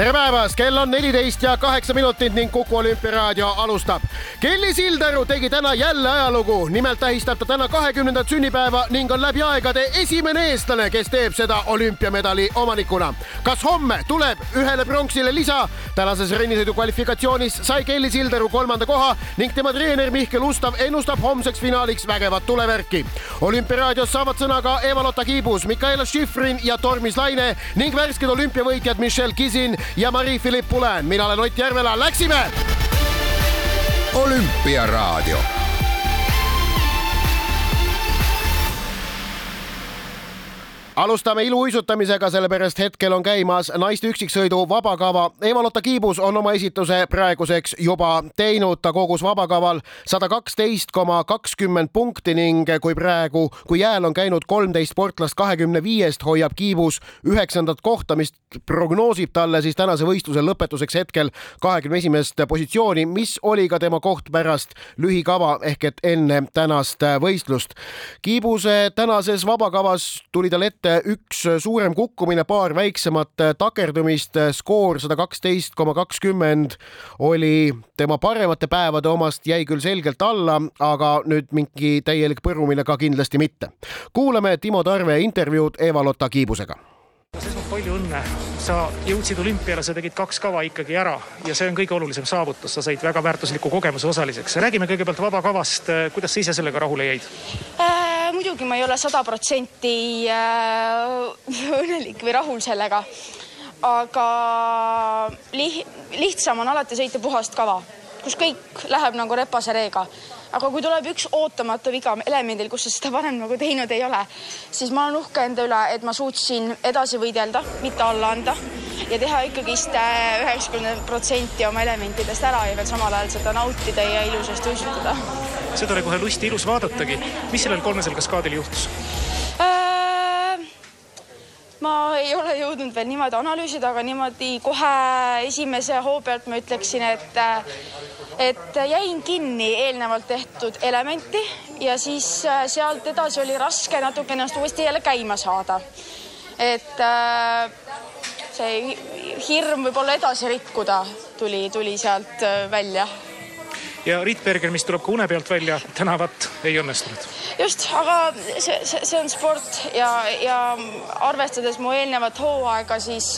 tere päevast, kell on neliteist ja kaheksa minutit ning Kuku olümpiaraadio alustab. Kelly Sildaru tegi täna jälle ajalugu, nimelt tähistab ta täna kahekümnendat sünnipäeva ning on läbi aegade esimene eestlane, kes teeb seda olümpiamedali omanikuna. kas homme tuleb ühele pronksile lisa? tänases rennisõidu kvalifikatsioonis sai Kelly Sildaru kolmanda koha ning tema treener Mihkel Ustav ennustab homseks finaaliks vägevat tulevärki. olümpiaraadios saavad sõna ka Eva-Lotta Kiibus, Mikaela Šifrin ja Tormis Laine ning värsked olümpiavõitjad Michelle Kisin ja Mari-Philipp Pulen. mina olen Ott Järvela, läksime. olümpiaraadio alustame iluuisutamisega, sellepärast hetkel on käimas naiste üksiksõidu vabakava. Eva-Lotta Kiibus on oma esituse praeguseks juba teinud, ta kogus vabakaval sada kaksteist koma kakskümmend punkti ning kui praegu, kui jääl on käinud kolmteist sportlast kahekümne viiest, hoiab Kiibus üheksandat kohta, mis prognoosib talle siis tänase võistluse lõpetuseks hetkel kahekümne esimest positsiooni, mis oli ka tema koht pärast lühikava ehk et enne tänast võistlust. Kiibuse tänases vabakavas tuli tal ette üks suurem kukkumine, paar väiksemat takerdumist, skoor sada kaksteist koma kakskümmend oli tema paremate päevade omast, jäi küll selgelt alla, aga nüüd mingi täielik põrumine ka kindlasti mitte. kuulame Timo Tarve intervjuud Eva-Lotta Kiibusega palju õnne, sa jõudsid olümpiale, sa tegid kaks kava ikkagi ära ja see on kõige olulisem saavutus, sa said väga väärtusliku kogemuse osaliseks. räägime kõigepealt vabakavast, kuidas sa ise sellega rahule jäid äh,? Muidugi ma ei ole sada protsenti äh, õnnelik või rahul sellega, aga li lihtsam on alati sõita puhast kava, kus kõik läheb nagu rebase reega aga kui tuleb üks ootamatu viga elemendil, kus sa seda varem nagu teinud ei ole, siis ma olen uhke enda üle, et ma suutsin edasi võidelda, mitte alla anda ja teha ikkagist äh, üheksakümmend protsenti oma elementidest ära ja veel samal ajal seda nautida ja ilusasti uisutada. Seda oli kohe lusti ilus vaadatagi. mis sellel kolmesel kaskaadil juhtus äh,? ma ei ole jõudnud veel niimoodi analüüsida, aga niimoodi kohe esimese hoo pealt ma ütleksin, et et jäin kinni eelnevalt tehtud elementi ja siis äh, sealt edasi oli raske natuke ennast uuesti jälle käima saada. et äh, see hirm võib-olla edasi rikkuda tuli, tuli sealt äh, välja ja Rittberger, mis tuleb ka une pealt välja, tänavat ei õnnestunud. just, aga see, see, see on sport ja, ja arvestades mu eelnevat hooaega, siis,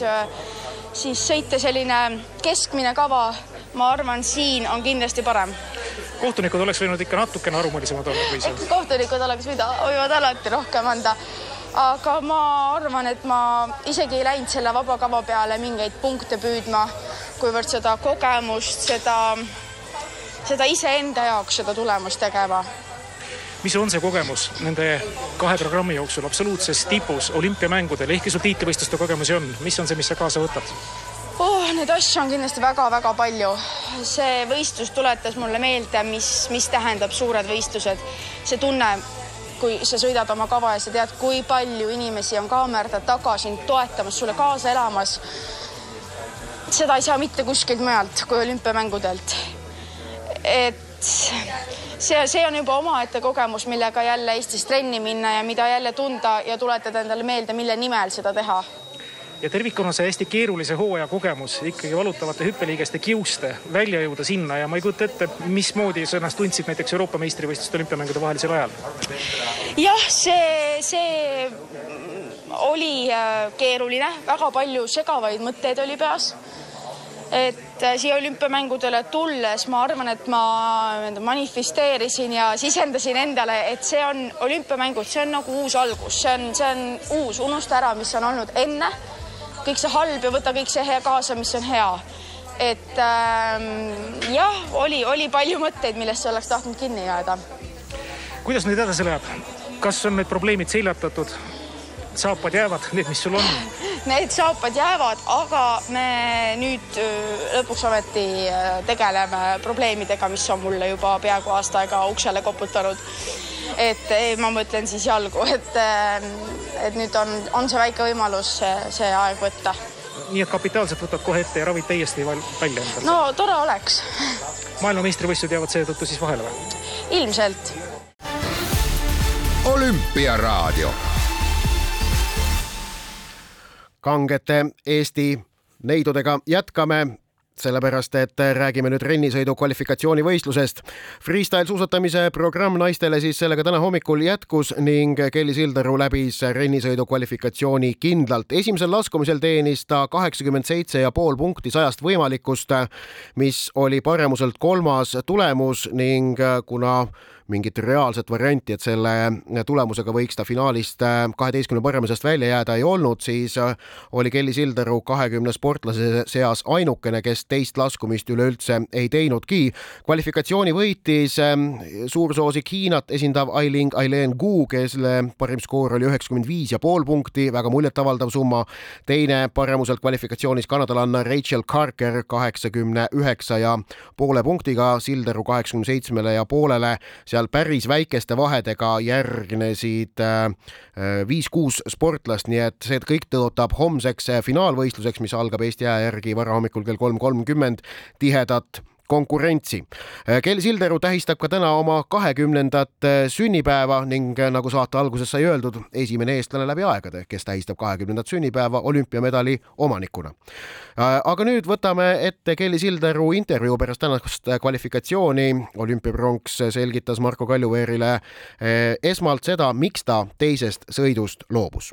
siis sõita selline keskmine kava ma arvan, siin on kindlasti parem. kohtunikud oleks võinud ikka natukene arumõlisemad olla kui see. kohtunikud oleks võinud, võivad alati rohkem anda. aga ma arvan, et ma isegi ei läinud selle vaba kava peale mingeid punkte püüdma, kuivõrd seda kogemust, seda, seda iseenda jaoks seda tulemust tegema mis on see kogemus nende kahe programmi jooksul absoluutses tipus olümpiamängudel, ehkki sul tiitlivõistluste kogemusi on, mis on see, mis sa kaasa võtad? oh,? Neid asju on kindlasti väga-väga palju. see võistlus tuletas mulle meelde, mis, mis tähendab suured võistlused. see tunne, kui sa sõidad oma kava ja sa tead, kui palju inimesi on kaamerate taga sind toetamas, sulle kaasa elamas. seda ei saa mitte kuskilt mujalt kui olümpiamängudelt. Et see, see on juba omaette kogemus, millega jälle Eestis trenni minna ja mida jälle tunda ja tuletada endale meelde, mille nimel seda teha. Ja tervikuna see hästi keerulise hooaja kogemus ikkagi valutavate hüppeliigeste kiuste välja jõuda sinna ja ma ei kujuta ette, mismoodi sa ennast tundsid näiteks Euroopa meistrivõistluste olümpiamängude vahelisel ajal? jah, see, see oli äh, keeruline, väga palju segavaid mõtteid oli peas et äh, siia olümpiamängudele tulles ma arvan, et ma manifesteerisin ja sisendasin endale, et see on olümpiamängud, see on nagu uus algus, see on, see on uus, unusta ära, mis on olnud enne kõik see halb ja võta kõik see hea kaasa, mis on hea. et ähm, jah, oli, oli palju mõtteid, millest oleks tahtnud kinni jääda. kuidas nüüd edasi läheb? kas on need probleemid seljatatud? Saapad jäävad, need, mis sul on? Need saapad jäävad, aga me nüüd lõpuks ometi tegeleme probleemidega, mis on mulle juba peaaegu aasta aega uksele koputanud et ei, ma mõtlen siis jalgu, et, et nüüd on, on see väike võimalus see, see aeg võtta. nii et kapitaalselt võtad kohe ette ja ravid täiesti välja endale? no tore oleks. maailmameistrivõistlused jäävad seetõttu siis vahele või? ilmselt. olümpiaraadio. Kangete Eesti neidudega jätkame sellepärast, et räägime nüüd rennisõidu kvalifikatsioonivõistlusest. Freestyle suusatamise programm naistele siis sellega täna hommikul jätkus ning Kelly Sildaru läbis rennisõidu kvalifikatsiooni kindlalt. esimesel laskumisel teenis ta kaheksakümmend seitse ja pool punkti sajast võimalikust, mis oli paremuselt kolmas tulemus ning kuna mingit reaalset varianti, et selle tulemusega võiks ta finaalist kaheteistkümne parema seast välja jääda, ei olnud, siis oli Kelly Sildaru kahekümne sportlase seas ainukene, kes teist laskumist üleüldse ei teinudki. kvalifikatsiooni võitis suursoosik Hiinat esindav Ailing Aileen Gu, kelle parim skoor oli üheksakümmend viis ja pool punkti, väga muljetavaldav summa. teine paremuselt kvalifikatsioonis kanadalanna Rachel Carker kaheksakümne üheksa ja poole punktiga, Sildaru kaheksakümne seitsmele ja poolele seal päris väikeste vahedega järgnesid viis-kuus sportlast, nii et see kõik tõotab homseks finaalvõistluseks, mis algab Eesti aja järgi varahommikul kell kolm kolmkümmend tihedat konkurentsi. Kelly Sildaru tähistab ka täna oma kahekümnendat sünnipäeva ning nagu saate alguses sai öeldud, esimene eestlane läbi aegade, kes tähistab kahekümnendat sünnipäeva olümpiamedali omanikuna. aga nüüd võtame ette Kelly Sildaru intervjuu pärast tänast kvalifikatsiooni. olümpiapronks selgitas Marko Kaljuveerile esmalt seda, miks ta teisest sõidust loobus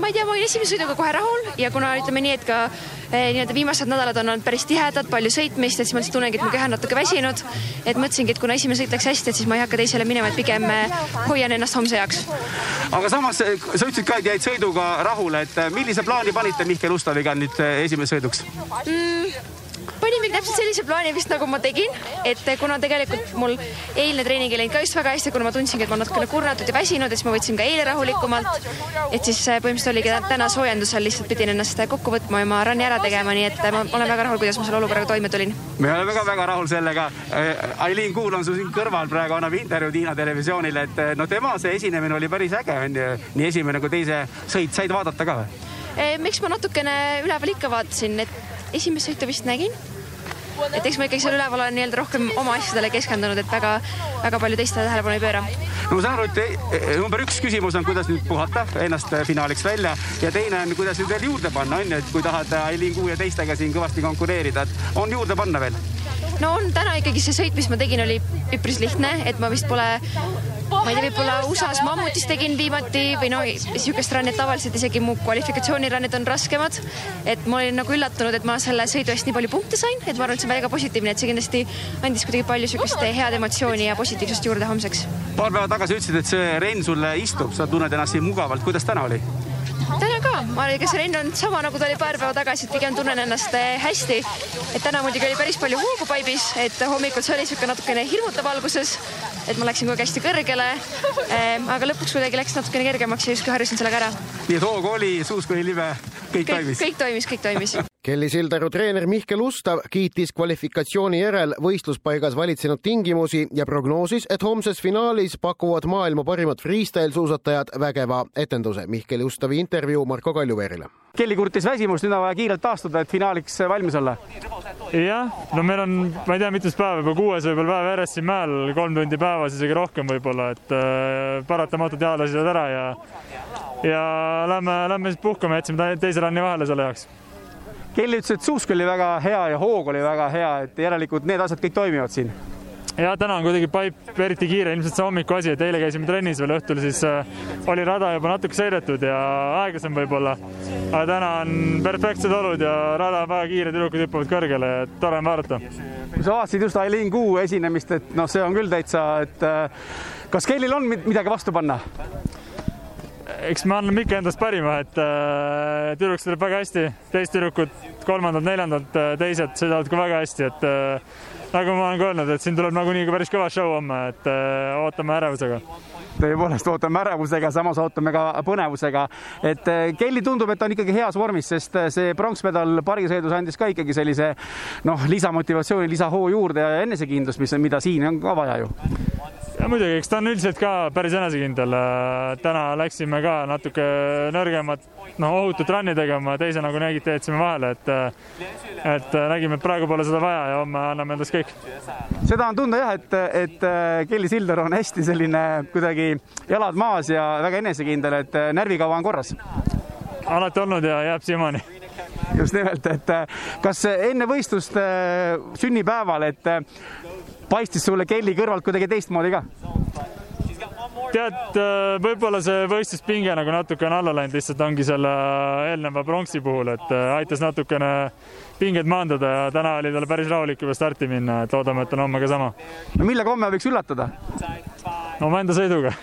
ma ei tea, ma olin esimese sõiduga kohe rahul ja kuna ütleme nii, et ka eh, nii-öelda viimased nädalad on olnud päris tihedad, palju sõitmist, et siis ma lihtsalt tunnengi, et mu keha on natuke väsinud. et mõtlesingi, et kuna esimene sõit läks hästi, et siis ma ei hakka teisele minema, et pigem hoian ennast homse jaoks. aga samas sa ütlesid ka, et jäid sõiduga rahule, et millise plaani panite Mihkel Ustaviga nüüd esimeseks sõiduks mm.? Panimegi täpselt sellise plaani vist nagu ma tegin, et kuna tegelikult mul eilne treening ei läinud ka just väga hästi, kuna ma tundsingi, et ma natukene kurnatud ja väsinud, et siis ma võtsin ka eile rahulikumalt. et siis põhimõtteliselt oligi täna soojendusel lihtsalt pidin ennast kokku võtma ja oma run'i ära tegema, nii et ma olen väga rahul, kuidas ma selle olukorraga toime tulin. me oleme ka väga rahul sellega. Aileen Kuul on su siin kõrval praegu, annab intervjuud Hiina televisioonile, et no tema see esinemine oli päris äge, onju. nii esimene kui teise sõit said vaadata ka või? miks ma natukene üleval ikka vaatasin, et esimest sõitu vist nägin. Et eks ma ikkagi seal üleval olen nii-öelda rohkem oma asjadele keskendunud, et väga-väga palju teistele tähelepanu ei pööra. no ma saan aru, et number üks küsimus on, kuidas nüüd puhata ennast finaaliks välja ja teine on, kuidas nüüd veel juurde panna, on ju, et kui tahad Aileen Kuu ja teistega siin kõvasti konkureerida, et on juurde panna veel? No on täna ikkagi see sõit, mis ma tegin, oli üpris lihtne, et ma vist pole ma ei tea, võib-olla USA-s mammutis tegin viimati või no sihukest rannet tavaliselt isegi mu kvalifikatsioonirannid on raskemad. et ma olin nagu üllatunud, et ma selle sõidu eest nii palju punkte sain, et ma arvan, et see on väga positiivne, et see kindlasti andis kuidagi palju sihukest head emotsiooni ja positiivsust juurde homseks. paar päeva tagasi ütlesid, et see renn sulle istub, sa tunned ennast siin mugavalt, kuidas täna oli? Täna ka, ma ega see renn on sama nagu ta oli paar päeva tagasi, et pigem tunnen ennast hästi. et täna muidugi oli päris palju hoogu paibis, et hommikul see oli sihuke natukene hirmutav alguses, et ma läksin kogu aeg hästi kõrgele. aga lõpuks kuidagi läks natukene kergemaks ja justkui harjusin sellega ära. nii et hoogu oli, suusk oli libe, kõik toimis? kõik toimis, kõik toimis Kelly Sildaru treener Mihkel Ustav kiitis kvalifikatsiooni järel võistluspaigas valitsenud tingimusi ja prognoosis, et homses finaalis pakuvad maailma parimad freestyle suusatajad vägeva etenduse. Mihkel Ustavi intervjuu Marko Kaljuveerile. Kelly kurtis väsimust, nüüd on vaja kiirelt taastuda, et finaaliks valmis olla. jah, no meil on, ma ei tea, mitus päeva, juba kuues võib-olla päev järjest siin mäel, kolm tundi päevas, isegi rohkem võib-olla, et äh, paratamatult jalad lasivad ära ja ja lähme, lähme siis puhkama, jätsime teise ranni vahele selle jaoks Kelly ütles, et suusk oli väga hea ja hoog oli väga hea, et järelikult need asjad kõik toimivad siin. ja täna on kuidagi paip eriti kiire, ilmselt see hommiku asi, et eile käisime trennis veel õhtul, siis äh, oli rada juba natuke sõidetud ja aeglasem võib-olla. aga täna on perfektsed olud ja rada on väga kiire, tüdrukud hüppavad kõrgele, tore on vaadata. kui sa vaatasid just Aileen Kuu esinemist, et noh, see on küll täitsa, et äh, kas Kellil on midagi vastu panna? Eks me anname ikka endast parima, et äh, tüdruk sõidab väga hästi, teised tüdrukud, kolmandad, neljandad, teised sõidavad ka väga hästi, et äh, nagu ma olen ka öelnud, et siin tuleb nagunii ka päris kõva show homme, et äh, ootame ärevusega tõepoolest ootame ärevusega, samas ootame ka põnevusega. et Kelly tundub, et on ikkagi heas vormis, sest see pronksmedal parisõidus andis ka ikkagi sellise noh, lisamotivatsiooni, lisahoo juurde ja enesekindlust, mis, mida siin on ka vaja ju ja muidugi, eks ta on üldiselt ka päris enesekindel. täna läksime ka natuke nõrgemat, noh, ohutut run'i tegema, teise nagu nägite, jätsime vahele, et et nägime, et praegu pole seda vaja ja homme anname endast kõik. seda on tunda jah, et, et Kelly Silder on hästi selline kuidagi jalad maas ja väga enesekindel, et närvikava on korras. alati olnud ja jääb siiamaani just nimelt, et kas enne võistlust sünnipäeval, et paistis sulle Kelly kõrvalt kuidagi teistmoodi ka? tead, võib-olla see võistluspinge nagu natuke on alla läinud, lihtsalt ongi selle eelneva pronksi puhul, et aitas natukene pingeid maandada ja täna oli tal päris rahulik juba starti minna, et loodame, et on homme ka sama. no millega homme võiks üllatada? omaenda sõiduga.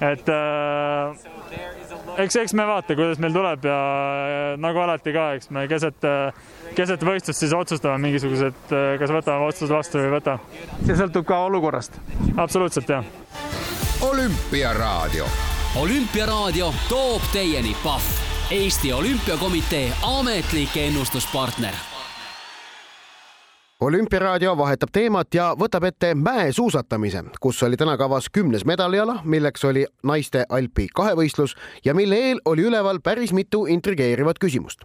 et äh, eks, eks me vaata, kuidas meil tuleb ja nagu alati ka, eks me keset, keset võistlust siis otsustame mingisugused, kas võtame otsused vastu või ei võta. see sõltub ka olukorrast? absoluutselt, jah. olümpiaraadio. olümpiaraadio toob teieni Pahv, Eesti Olümpiakomitee ametlik ennustuspartner olümpiaraadio vahetab teemat ja võtab ette mäesuusatamise, kus oli täna kavas kümnes medaliala, milleks oli naiste alpi kahevõistlus ja mille eel oli üleval päris mitu intrigeerivat küsimust.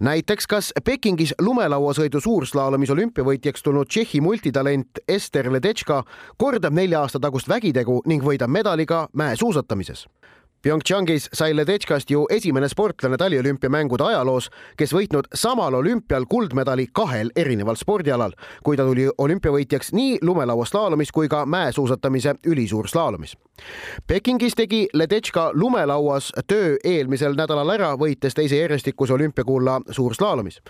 näiteks, kas Pekingis lumelauasõidu suurslaalomis olümpiavõitjaks tulnud Tšehhi multitalent Ester Ledetška kordab nelja aasta tagust vägitegu ning võidab medali ka mäesuusatamises PyeongChangis sai Ledetškast ju esimene sportlane taliolümpiamängude ajaloos, kes võitnud samal olümpial kuldmedali kahel erineval spordialal, kui ta tuli olümpiavõitjaks nii lumelauaslaalomis kui ka mäesuusatamise ülisuurslaalomis. Pekingis tegi Ledetška lumelauas töö eelmisel nädalal ära, võites teise järjestikuse olümpiakulla suurslaalomis.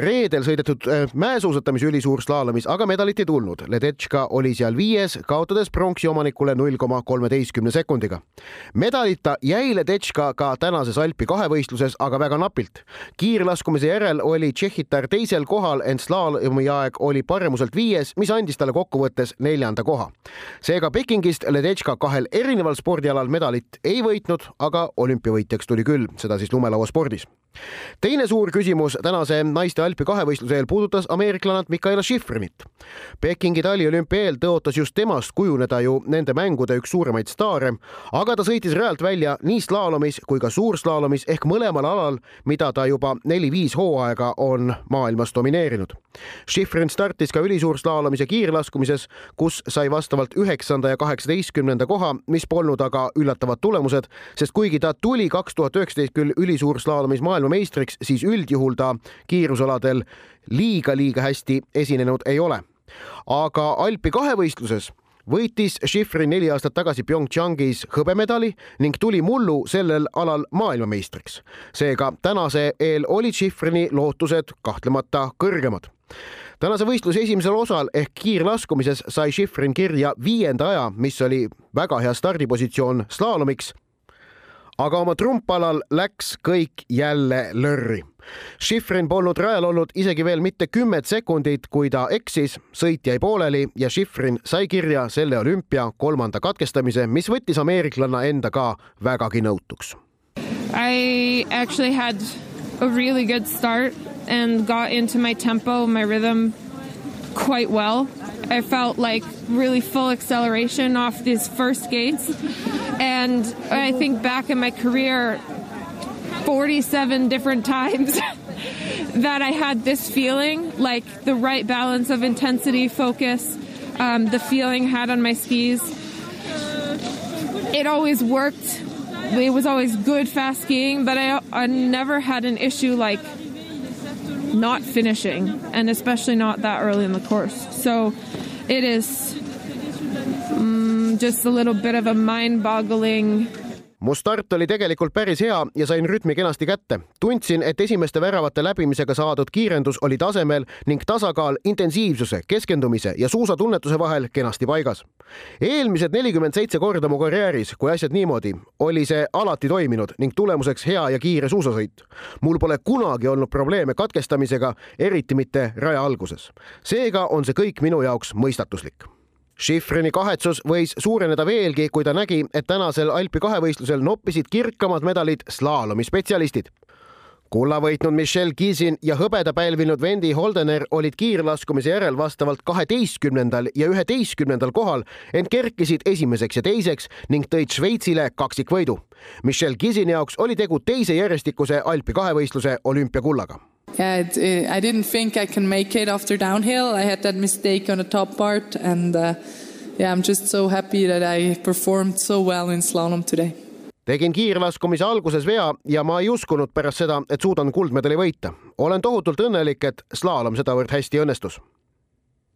reedel sõidetud äh, mäesuusatamise ülisuurslaalomis aga medalit ei tulnud. Ledetška oli seal viies, kaotades pronksi omanikule null koma kolmeteistkümne sekundiga. medali valita jäi Ledetška ka tänases Alpi kahevõistluses, aga väga napilt. kiirlaskumise järel oli Tšehhitar teisel kohal, ent slaalomi aeg oli paremuselt viies, mis andis talle kokkuvõttes neljanda koha. seega Pekingist Ledetška kahel erineval spordialal medalit ei võitnud, aga olümpiavõitjaks tuli küll, seda siis lumelauaspordis teine suur küsimus tänase naiste alpi kahevõistluse eel puudutas ameeriklannat Mikaela Schifrinit. Pekingi taliolümpia eel tõotas just temast kujuneda ju nende mängude üks suuremaid staare, aga ta sõitis realt välja nii slaalomis kui ka suurslaalomis ehk mõlemal alal, mida ta juba neli-viis hooaega on maailmas domineerinud. Schifrin startis ka ülisuurslaalomis ja kiirlaskumises, kus sai vastavalt üheksanda ja kaheksateistkümnenda koha, mis polnud aga üllatavad tulemused, sest kuigi ta tuli kaks tuhat üheksateist küll ülisuurslaalomis maailma maailmameistriks, siis üldjuhul ta kiirusaladel liiga-liiga hästi esinenud ei ole. aga Alpi kahevõistluses võitis Schifrin neli aastat tagasi PyeongChangis hõbemedali ning tuli mullu sellel alal maailmameistriks. seega tänase eel olid Schifrini lootused kahtlemata kõrgemad tänase võistluse esimesel osal ehk kiirlaskumises sai Schifrin kirja viienda aja, mis oli väga hea stardipositsioon slaalomiks aga oma trumpalal läks kõik jälle lörri. Schifrin polnud rajal olnud isegi veel mitte kümmet sekundit, kui ta eksis, sõit jäi pooleli ja Schifrin sai kirja selle olümpia kolmanda katkestamise, mis võttis ameeriklanna enda ka vägagi nõutuks. I actually had a really good start and got into my tempo, my rhythm quite well. I felt like really full acceleration off these first gates. And I think back in my career, 47 different times that I had this feeling like the right balance of intensity, focus, um, the feeling I had on my skis. It always worked. It was always good fast skiing, but I, I never had an issue like not finishing, and especially not that early in the course. So it is mm, just a little bit of a mind boggling mu start oli tegelikult päris hea ja sain rütmi kenasti kätte. tundsin, et esimeste väravate läbimisega saadud kiirendus oli tasemel ning tasakaal intensiivsuse, keskendumise ja suusatunnetuse vahel kenasti paigas. eelmised nelikümmend seitse korda mu karjääris, kui asjad niimoodi, oli see alati toiminud ning tulemuseks hea ja kiire suusasõit. mul pole kunagi olnud probleeme katkestamisega, eriti mitte raja alguses. seega on see kõik minu jaoks mõistatuslik Schifrini kahetsus võis suureneda veelgi, kui ta nägi, et tänasel Alpi kahevõistlusel noppisid kirkamad medalid slaalomi spetsialistid. kulla võitnud Michelle Kisin ja hõbeda pälvinud Wendy Holdener olid kiirlaskumise järel vastavalt kaheteistkümnendal ja üheteistkümnendal kohal, ent kerkisid esimeseks ja teiseks ning tõid Šveitsile kaksikvõidu. Michelle Kisini jaoks oli tegu teise järjestikuse Alpi kahevõistluse olümpiakullaga Yeah, it, it, I didn't think I can make it after downhill. I had that mistake on the top part, and uh, yeah, I'm just so happy that I performed so well in slalom today tegin kiirlaskumise alguses vea ja ma ei uskunud pärast seda, et suudan kuldmedali võita. olen tohutult õnnelik, et slaalom sedavõrd hästi õnnestus.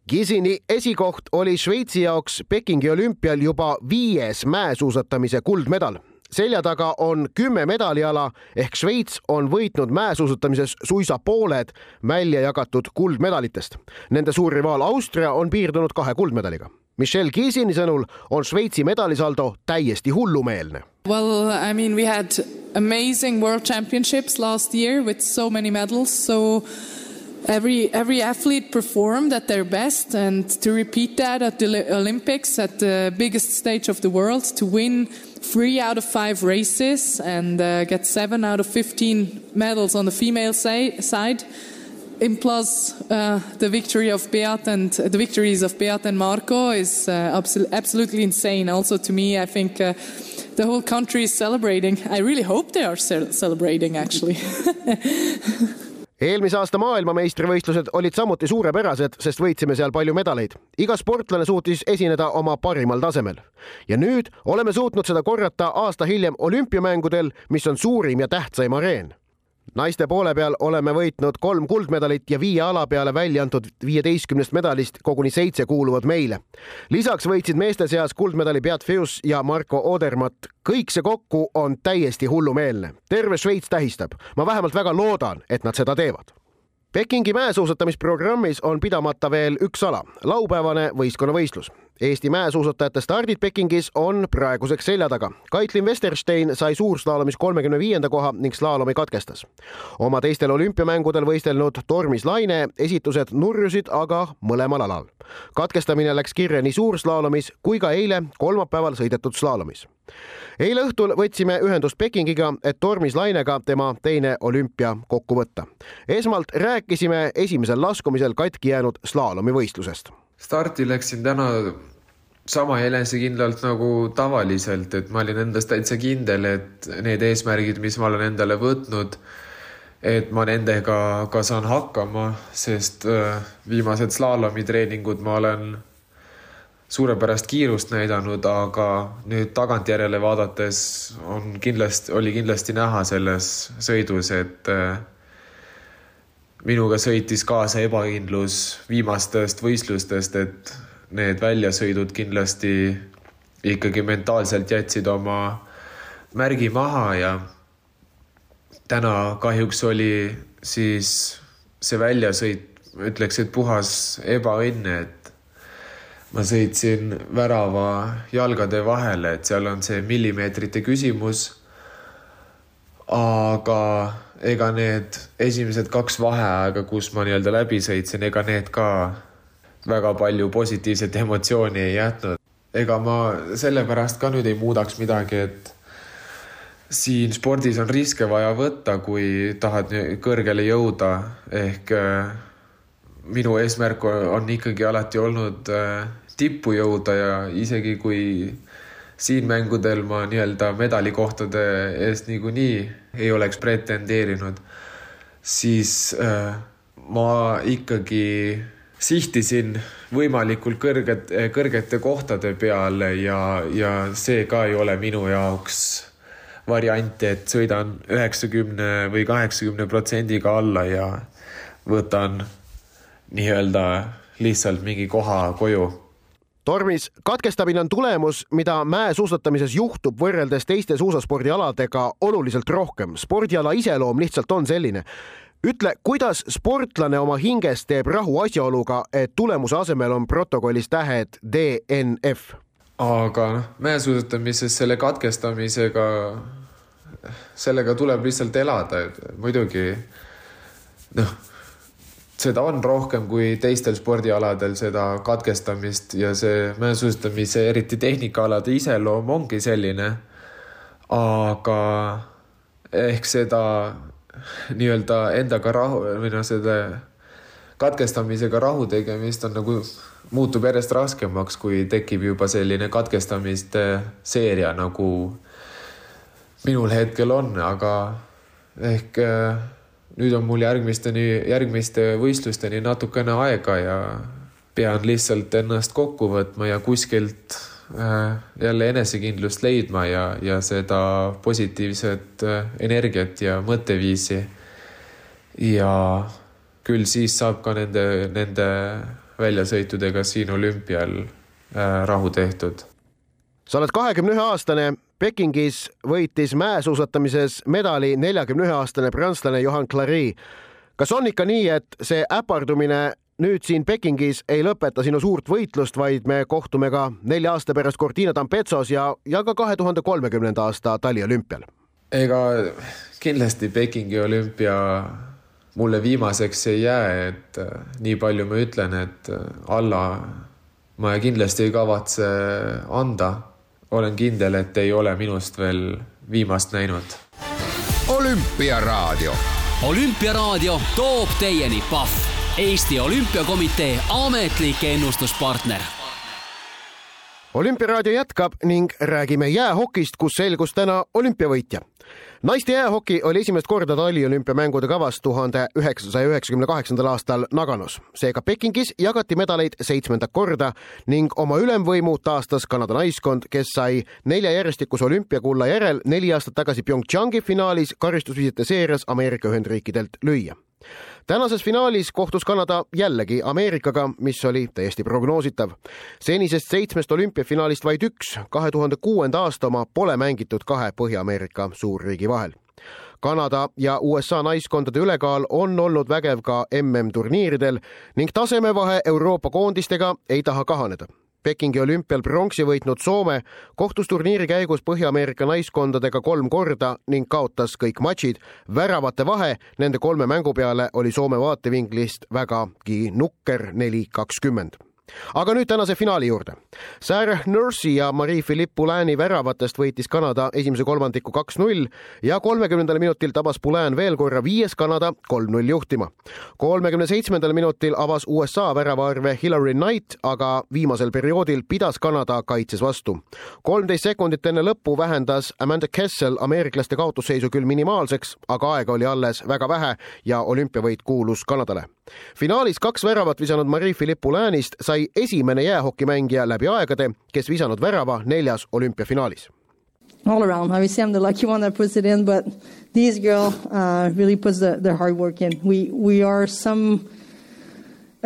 Gisini esikoht oli Šveitsi jaoks Pekingi olümpial juba viies mäesuusatamise kuldmedal selja taga on kümme medaliala ehk Šveits on võitnud mäesuusatamises suisa pooled välja jagatud kuldmedalitest. Nende suur rivaal Austria on piirdunud kahe kuldmedaliga Michelle Kiesini sõnul on Šveitsi medalisaldo täiesti hullumeelne. Well, I mean, we had amazing world championships last year with so many medals, so every every athlete performed at their best, and to repeat that at the Olympics, at the biggest stage of the world, to win three out of five races and uh, get seven out of fifteen medals on the female say, side in plus uh, the victory of Beat and the victories of Beat and Marco is uh, absolutely insane. Also, to me, I think uh, the whole country is celebrating. I really hope they are ce celebrating, actually eelmise aasta maailmameistrivõistlused olid samuti suurepärased, sest võitsime seal palju medaleid. iga sportlane suutis esineda oma parimal tasemel. ja nüüd oleme suutnud seda korrata aasta hiljem olümpiamängudel, mis on suurim ja tähtsaim areen naiste poole peal oleme võitnud kolm kuldmedalit ja viie ala peale välja antud viieteistkümnest medalist koguni seitse kuuluvad meile. lisaks võitsid meeste seas kuldmedali Beat Feus ja Marko Odermatt. kõik see kokku on täiesti hullumeelne. terve Šveits tähistab. ma vähemalt väga loodan, et nad seda teevad Pekingi mäesuusatamisprogrammis on pidamata veel üks ala, laupäevane võistkonnavõistlus. Eesti mäesuusatajate stardid Pekingis on praeguseks selja taga. Kaitlin Westerstein sai suurslaalomis kolmekümne viienda koha ning slaalomi katkestas. oma teistel olümpiamängudel võistelnud Tormis Laine esitused nurjusid aga mõlemal alal. katkestamine läks kirja nii suurslaalomis kui ka eile kolmapäeval sõidetud slaalomis eile õhtul võtsime ühendust Pekingiga, et Tormis Lainega tema teine olümpia kokku võtta. esmalt rääkisime esimesel laskumisel katki jäänud slaalomivõistlusest. Starti läksin täna sama enesekindlalt nagu tavaliselt, et ma olin endas täitsa kindel, et need eesmärgid, mis ma olen endale võtnud, et ma nendega ka saan hakkama, sest äh, viimased slaalomitreeningud ma olen suurepärast kiirust näidanud, aga nüüd tagantjärele vaadates on kindlasti, oli kindlasti näha selles sõidus, et äh, minuga sõitis kaasa ebakindlus viimastest võistlustest, et need väljasõidud kindlasti ikkagi mentaalselt jätsid oma märgi maha ja täna kahjuks oli siis see väljasõit, ütleks, et puhas ebaõnn, et ma sõitsin värava jalgade vahele, et seal on see millimeetrite küsimus. aga ega need esimesed kaks vaheaega, kus ma nii-öelda läbi sõitsin, ega need ka väga palju positiivset emotsiooni ei jätnud. ega ma sellepärast ka nüüd ei muudaks midagi, et siin spordis on riske vaja võtta, kui tahad kõrgele jõuda, ehk äh, minu eesmärk on ikkagi alati olnud äh, tippu jõuda ja isegi kui siin mängudel ma nii-öelda medalikohtade eest niikuinii ei oleks pretendeerinud, siis äh, ma ikkagi sihtisin võimalikult kõrged, kõrgete kohtade peale ja, ja see ka ei ole minu jaoks variant, et sõidan üheksakümne või kaheksakümne protsendiga alla ja võtan nii-öelda lihtsalt mingi koha koju tormis katkestamine on tulemus, mida mäesuusatamises juhtub võrreldes teiste suusaspordialadega oluliselt rohkem. spordiala iseloom lihtsalt on selline. ütle, kuidas sportlane oma hinges teeb rahu asjaoluga, et tulemuse asemel on protokollis tähed DNF? aga noh, mäesuusatamises selle katkestamisega, sellega tuleb lihtsalt elada, et muidugi noh seda on rohkem kui teistel spordialadel, seda katkestamist ja see mäesuusatamise, eriti tehnikaalade iseloom ongi selline. aga ehk seda nii-öelda endaga rahu või noh, selle katkestamisega rahu tegemist on nagu, muutub järjest raskemaks, kui tekib juba selline katkestamiste seeria, nagu minul hetkel on, aga ehk äh, nüüd on mul järgmisteni, järgmiste võistlusteni natukene aega ja pean lihtsalt ennast kokku võtma ja kuskilt äh, jälle enesekindlust leidma ja, ja seda positiivset äh, energiat ja mõtteviisi. ja küll siis saab ka nende, nende väljasõitudega siin olümpial äh, rahu tehtud. sa oled kahekümne ühe aastane, Pekingis võitis mäesuusatamises medali neljakümne ühe aastane prantslane Johan Clary. kas on ikka nii, et see äpardumine nüüd siin Pekingis ei lõpeta sinu suurt võitlust, vaid me kohtume ka nelja aasta pärast Cortina d'Ampezzo's ja, ja ka kahe tuhande kolmekümnenda aasta taliolümpial? ega kindlasti Pekingi olümpia mulle viimaseks ei jää, et äh, nii palju ma ütlen, et äh, alla ma kindlasti ei kavatse anda. Olen kindel, et ei ole minust veel viimast näinud. olümpiaraadio. olümpiaraadio toob teieni Pahv, Eesti Olümpiakomitee ametlik ennustuspartner olümpiaraadio jätkab ning räägime jäähokist, kus selgus täna olümpiavõitja naiste jäähoki oli esimest korda taliolümpiamängude kavas tuhande üheksasaja üheksakümne kaheksandal aastal Naganos. seega Pekingis jagati medaleid seitsmendat korda ning oma ülemvõimu taastas Kanada naiskond, kes sai nelja järjestikuse olümpiakulla järel neli aastat tagasi PyeongChangi finaalis karistusvisite seerias Ameerika Ühendriikidelt lüüa tänases finaalis kohtus Kanada jällegi Ameerikaga, mis oli täiesti prognoositav. senisest seitsmest olümpiafinaalist vaid üks, kahe tuhande kuuenda aasta oma pole mängitud kahe Põhja-Ameerika suurriigi vahel. Kanada ja USA naiskondade ülekaal on olnud vägev ka MM-turniiridel ning tasemevahe Euroopa koondistega ei taha kahaneda Pekingi olümpial pronksi võitnud Soome kohtus turniiri käigus Põhja-Ameerika naiskondadega kolm korda ning kaotas kõik matšid. väravate vahe nende kolme mängu peale oli Soome vaatevinklist vägagi nukker neli kakskümmend aga nüüd tänase finaali juurde. Sarah Nursi ja Marie-Philippe Poulaini väravatest võitis Kanada esimese kolmandiku kaks-null ja kolmekümnendal minutil tabas Poulain veel korra viies Kanada kolm-null juhtima. kolmekümne seitsmendal minutil avas USA väravaarve Hillary Knight, aga viimasel perioodil pidas Kanada kaitses vastu. kolmteist sekundit enne lõppu vähendas Amanda Kessel ameeriklaste kaotusseisu küll minimaalseks, aga aega oli alles väga vähe ja olümpiavõit kuulus Kanadale finaalis kaks väravat visanud Marie-Philippe Poulinist sai esimene jäähokimängija läbi aegade, kes visanud värava neljas olümpiafinaalis. All around, obviously I'm the lucky one that puts it in, but this girl uh, really puts the, their hard work in. We we are some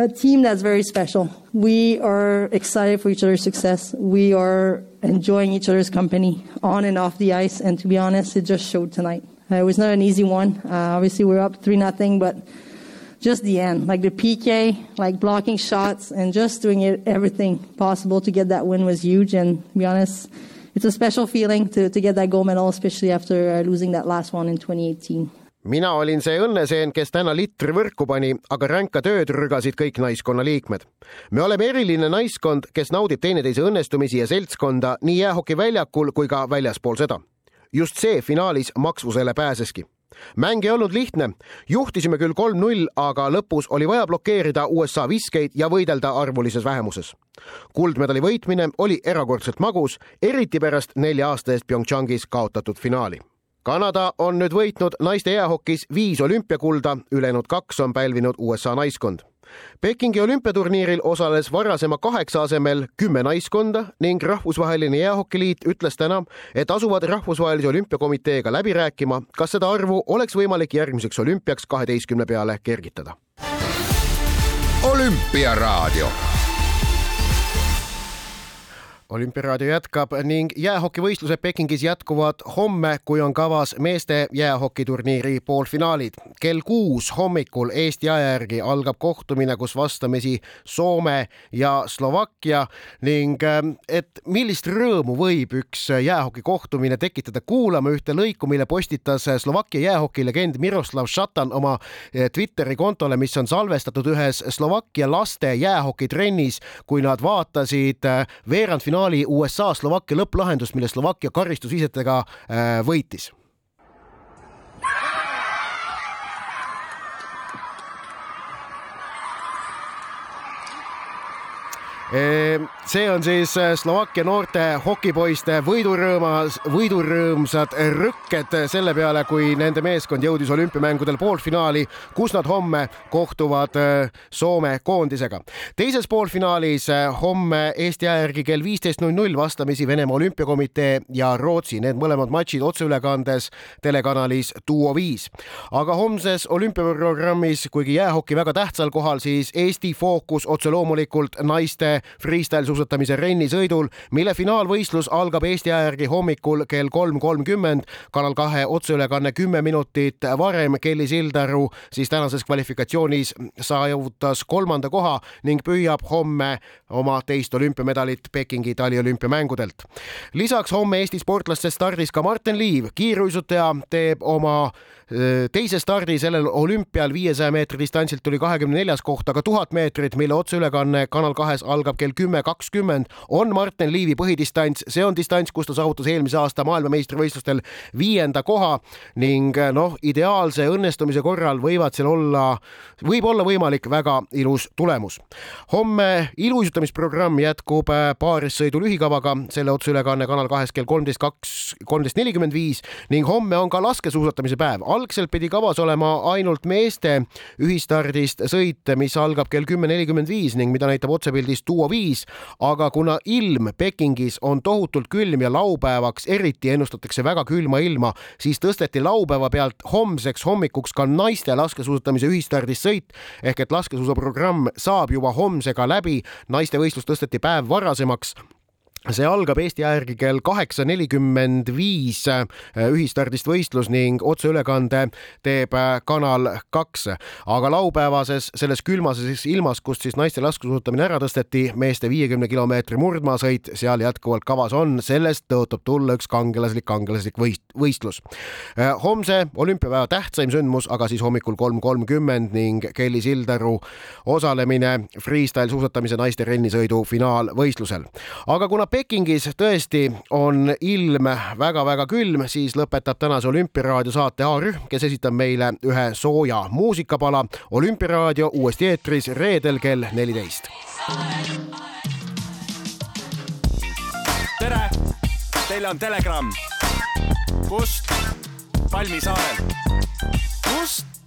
a team that's very special. We are excited for each other's success. We are enjoying each other's company on and off the ice. And to be honest, it just showed tonight. Uh, it was not an easy one. Uh, obviously, we're up three nothing, but just the end, like the PK, like blocking shots and just doing it, everything possible to get that win was huge. And to be honest, it's a special feeling to, to get that gold medal, especially after uh, losing that last one in 2018. mina olin see õnneseen, kes täna litri võrku pani, aga ränka tööd rügasid kõik naiskonna liikmed. me oleme eriline naiskond, kes naudib teineteise õnnestumisi ja seltskonda nii jäähokiväljakul kui ka väljaspool seda. just see finaalis maksvusele pääseski mäng ei olnud lihtne, juhtisime küll kolm-null, aga lõpus oli vaja blokeerida USA viskeid ja võidelda arvulises vähemuses. kuldmedali võitmine oli erakordselt magus, eriti pärast nelja aasta eest PyeongChangis kaotatud finaali. Kanada on nüüd võitnud naiste jäähokis viis olümpiakulda, ülejäänud kaks on pälvinud USA naiskond Pekingi olümpiaturniiril osales varasema kaheksa asemel kümme naiskonda ning Rahvusvaheline Jäähokiliit ütles täna, et asuvad Rahvusvahelise Olümpiakomiteega läbi rääkima, kas seda arvu oleks võimalik järgmiseks olümpiaks kaheteistkümne peale kergitada. olümpiaraadio olümpiaraadio jätkab ning jäähokivõistlused Pekingis jätkuvad homme, kui on kavas meeste jäähokiturniiri poolfinaalid. kell kuus hommikul Eesti aja järgi algab kohtumine, kus vastamisi Soome ja Slovakkia ning ähm, et millist rõõmu võib üks jäähoki kohtumine tekitada, kuulame ühte lõiku, mille postitas Slovakkia jäähokilegend Miroslav Šatan oma äh, Twitteri kontole, mis on salvestatud ühes Slovakkia laste jäähokitrennis, kui nad vaatasid äh, veerandfinaali finaali USA-Slovakkia lõpplahendust, mille Slovakkia karistusvisetega äh, võitis see on siis Slovakkia noorte hokipoiste võidurõõmas, võidurõõmsad rõkked selle peale, kui nende meeskond jõudis olümpiamängudel poolfinaali, kus nad homme kohtuvad Soome koondisega. teises poolfinaalis homme Eesti aja järgi kell viisteist null null vastamisi Venemaa Olümpiakomitee ja Rootsi, need mõlemad matšid otseülekandes telekanalis Duo viis. aga homses olümpiaprogrammis, kuigi jäähoki väga tähtsal kohal, siis Eesti fookus otse loomulikult naiste freestyle suusatamise rennisõidul, mille finaalvõistlus algab Eesti aja järgi hommikul kell kolm kolmkümmend. Kanal kahe otseülekanne kümme minutit varem. Kelly Sildaru siis tänases kvalifikatsioonis saavutas kolmanda koha ning püüab homme oma teist olümpiamedalit Pekingi taliolümpiamängudelt. lisaks homme Eesti sportlaste stardis ka Martin Liiv, kiiruisutaja teeb oma teise stardi sellel olümpial viiesaja meetri distantsilt tuli kahekümne neljas koht, aga tuhat meetrit, mille otseülekanne Kanal kahes algab kell kümme kakskümmend, on Martin Liivi põhidistants, see on distants, kus ta saavutas eelmise aasta maailmameistrivõistlustel viienda koha ning noh, ideaalse õnnestumise korral võivad seal olla, võib olla võimalik väga ilus tulemus. homme iluuisutamisprogramm jätkub paarissõidu lühikavaga, selle otseülekanne Kanal kahes kell kolmteist kaks, kolmteist nelikümmend viis ning homme on ka laskesuusatamise päev algselt pidi kavas olema ainult meeste ühistardist sõit, mis algab kell kümme nelikümmend viis ning mida näitab otsepildis Duo viis, aga kuna ilm Pekingis on tohutult külm ja laupäevaks eriti ennustatakse väga külma ilma, siis tõsteti laupäeva pealt homseks hommikuks ka naiste laskesuusatamise ühistardist sõit. Ehk et laskesuusaprogramm saab juba homsega läbi, naiste võistlus tõsteti päev varasemaks see algab Eesti aja järgi kell kaheksa nelikümmend viis äh, ühistardist võistlus ning otseülekande teeb äh, Kanal kaks. aga laupäevases selles külmases ilmas, kust siis naiste laskesuusatamine ära tõsteti, meeste viiekümne kilomeetri murdmaasõit seal jätkuvalt kavas on, sellest tõotab tulla üks kangelaslik, kangelaslik võist, võistlus. Äh, homse olümpiapäeva tähtsaim sündmus aga siis hommikul kolm kolmkümmend ning Kelly Sildaru osalemine freestyle suusatamise naiste rennisõidu finaalvõistlusel. aga kuna Pekingis tõesti on ilm väga-väga külm, siis lõpetab tänase Olümpiaraadio saate A-rühm, kes esitab meile ühe sooja muusikapala. olümpiaraadio uuesti eetris reedel kell neliteist. tere, teile on Telegramm. kust? Palmisaarel. kust?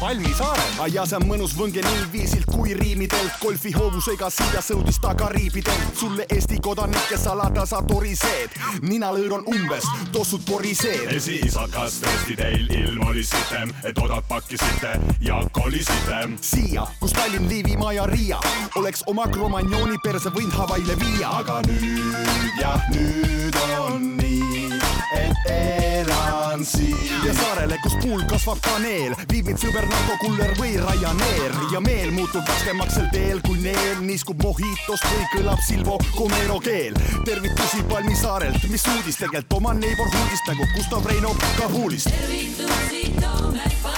Palmisaarel. ja see on mõnus võnge nii viisilt kui riimidelt. golfihoovusega siia sõudis ta Kariibidelt. sulle Eesti kodanik ja salada sa toriseed. ninalõõr on umbes, tossud poriseed. ja siis hakkas tõesti teil ilm oli sitem, et odad pakkisite ja kolisite. siia, kus Tallinn, Liivimaa ja Riia oleks oma Cromagnone'i perse võinud Hawaii'le viia. aga nüüd jah, nüüd on nii, et elan siin. ja saarele, puul kasvab kaneel, viib mind sõber Narko Kuller või Ryanair ja meel muutub värskemaks sel teel, kui neel niiskub Mojitost või kõlab Silvo Comero keel. tervitusi Palmisaarelt, mis uudis tegelikult oma neighborhoodist nagu Gustav Reino Kabulist. tervitusi toome Palmisaarelt.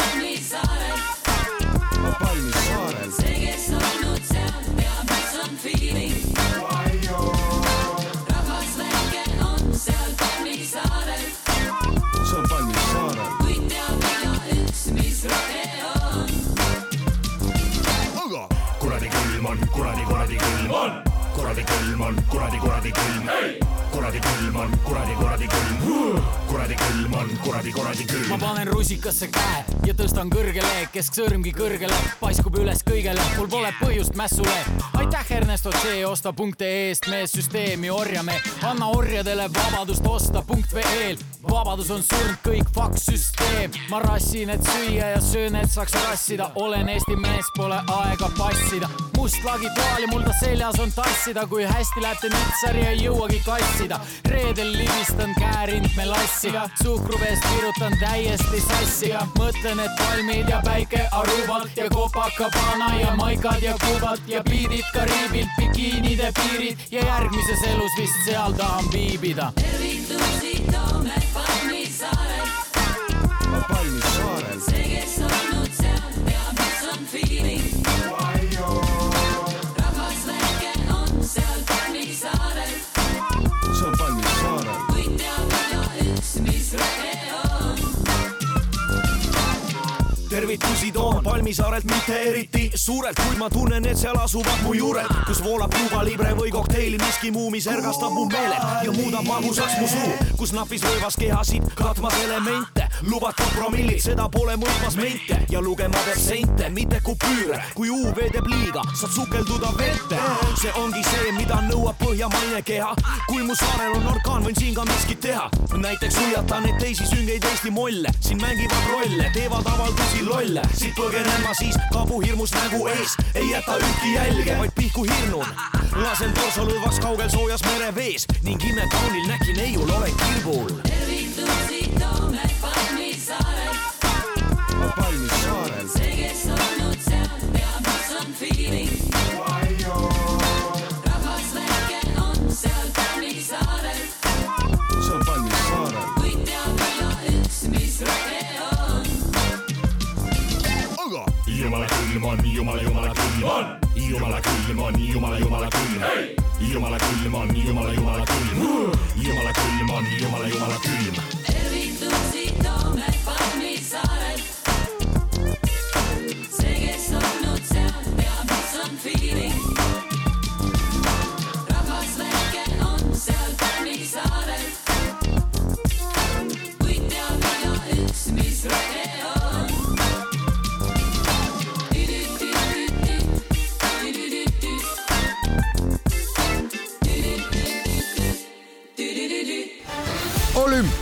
Külm on, kuradi, kuradi külm hey!. kuradi külm on, kuradi, kuradi külm, kuradi külm on, kuradi, kuradi külm. ma panen rusikasse käe ja tõstan kõrgele, kesksõrmgi kõrgele, paiskub üles kõigele, mul pole põhjust mässule. aitäh, Ernesto C, osta punkte eest, me süsteemi orjame, anna orjadele vabadust osta punkt veel. vabadus on surnud, kõik faks süsteem, ma rassin, et süüa ja söön, et saaks rassida, olen Eesti mees, pole aega passida. must lagi toali mul ta seljas on tassida, kui hästi läheb te nitsari ei jõuagi kassida. reedel libistan käärindme lassi, suhkruveest virutan täiesti sassi, mõtlen, et palmid ja päike Arubalt ja Copacabana ja maikad ja Kuubat ja biidid Kariibilt, bikiinide piirid ja järgmises elus vist seal tahan viibida. tervitusi toome tervitusi toon. Palmisaarelt mitte eriti. Suurelt, kuid ma tunnen, et seal asuvad mu juured, kus voolab Cuba Libre või kokteili miski muu, mis ergastab mu meeled ja muudab magusaks mu suu, kus napis röövas kehasid katmas elemente, lubatud promillid, seda pole mõõtmas mente ja lugema peab sente, mitte kupüüre, kui UV teeb liiga, saad sukelduda vette. see ongi see, mida nõuab põhjamaine keha, kui mu saarel on orkaan, võin siin ka miskit teha, näiteks hoiatan, et teisi süngeid Eesti molle siin mängivad rolle, teevad avaldusi lolle, siit põgenen ma siis kabuhirmust nägu ees, ei jäta ühtki jälge, vaid pihku hirnun. lasen torso lõdvaks kaugel soojas merevees ning imekaunil näki neiul olen kirbul. tervitusi toome Palmisaarelt. Palmisaarel. see, kes olnud seal, teab, mis on feeling. rahvas väike on seal Palmisaarel, see on Palmisaarel. kuid teab igaüks, mis rohe on. jumala külm on, jumala, jumala külm on, jumala külm on, jumala, jumala külm. jumala külm on, jumala, jumala külm. jumala külm on, jumala, jumala külm. tervitusi toome Palmisaarelt. see,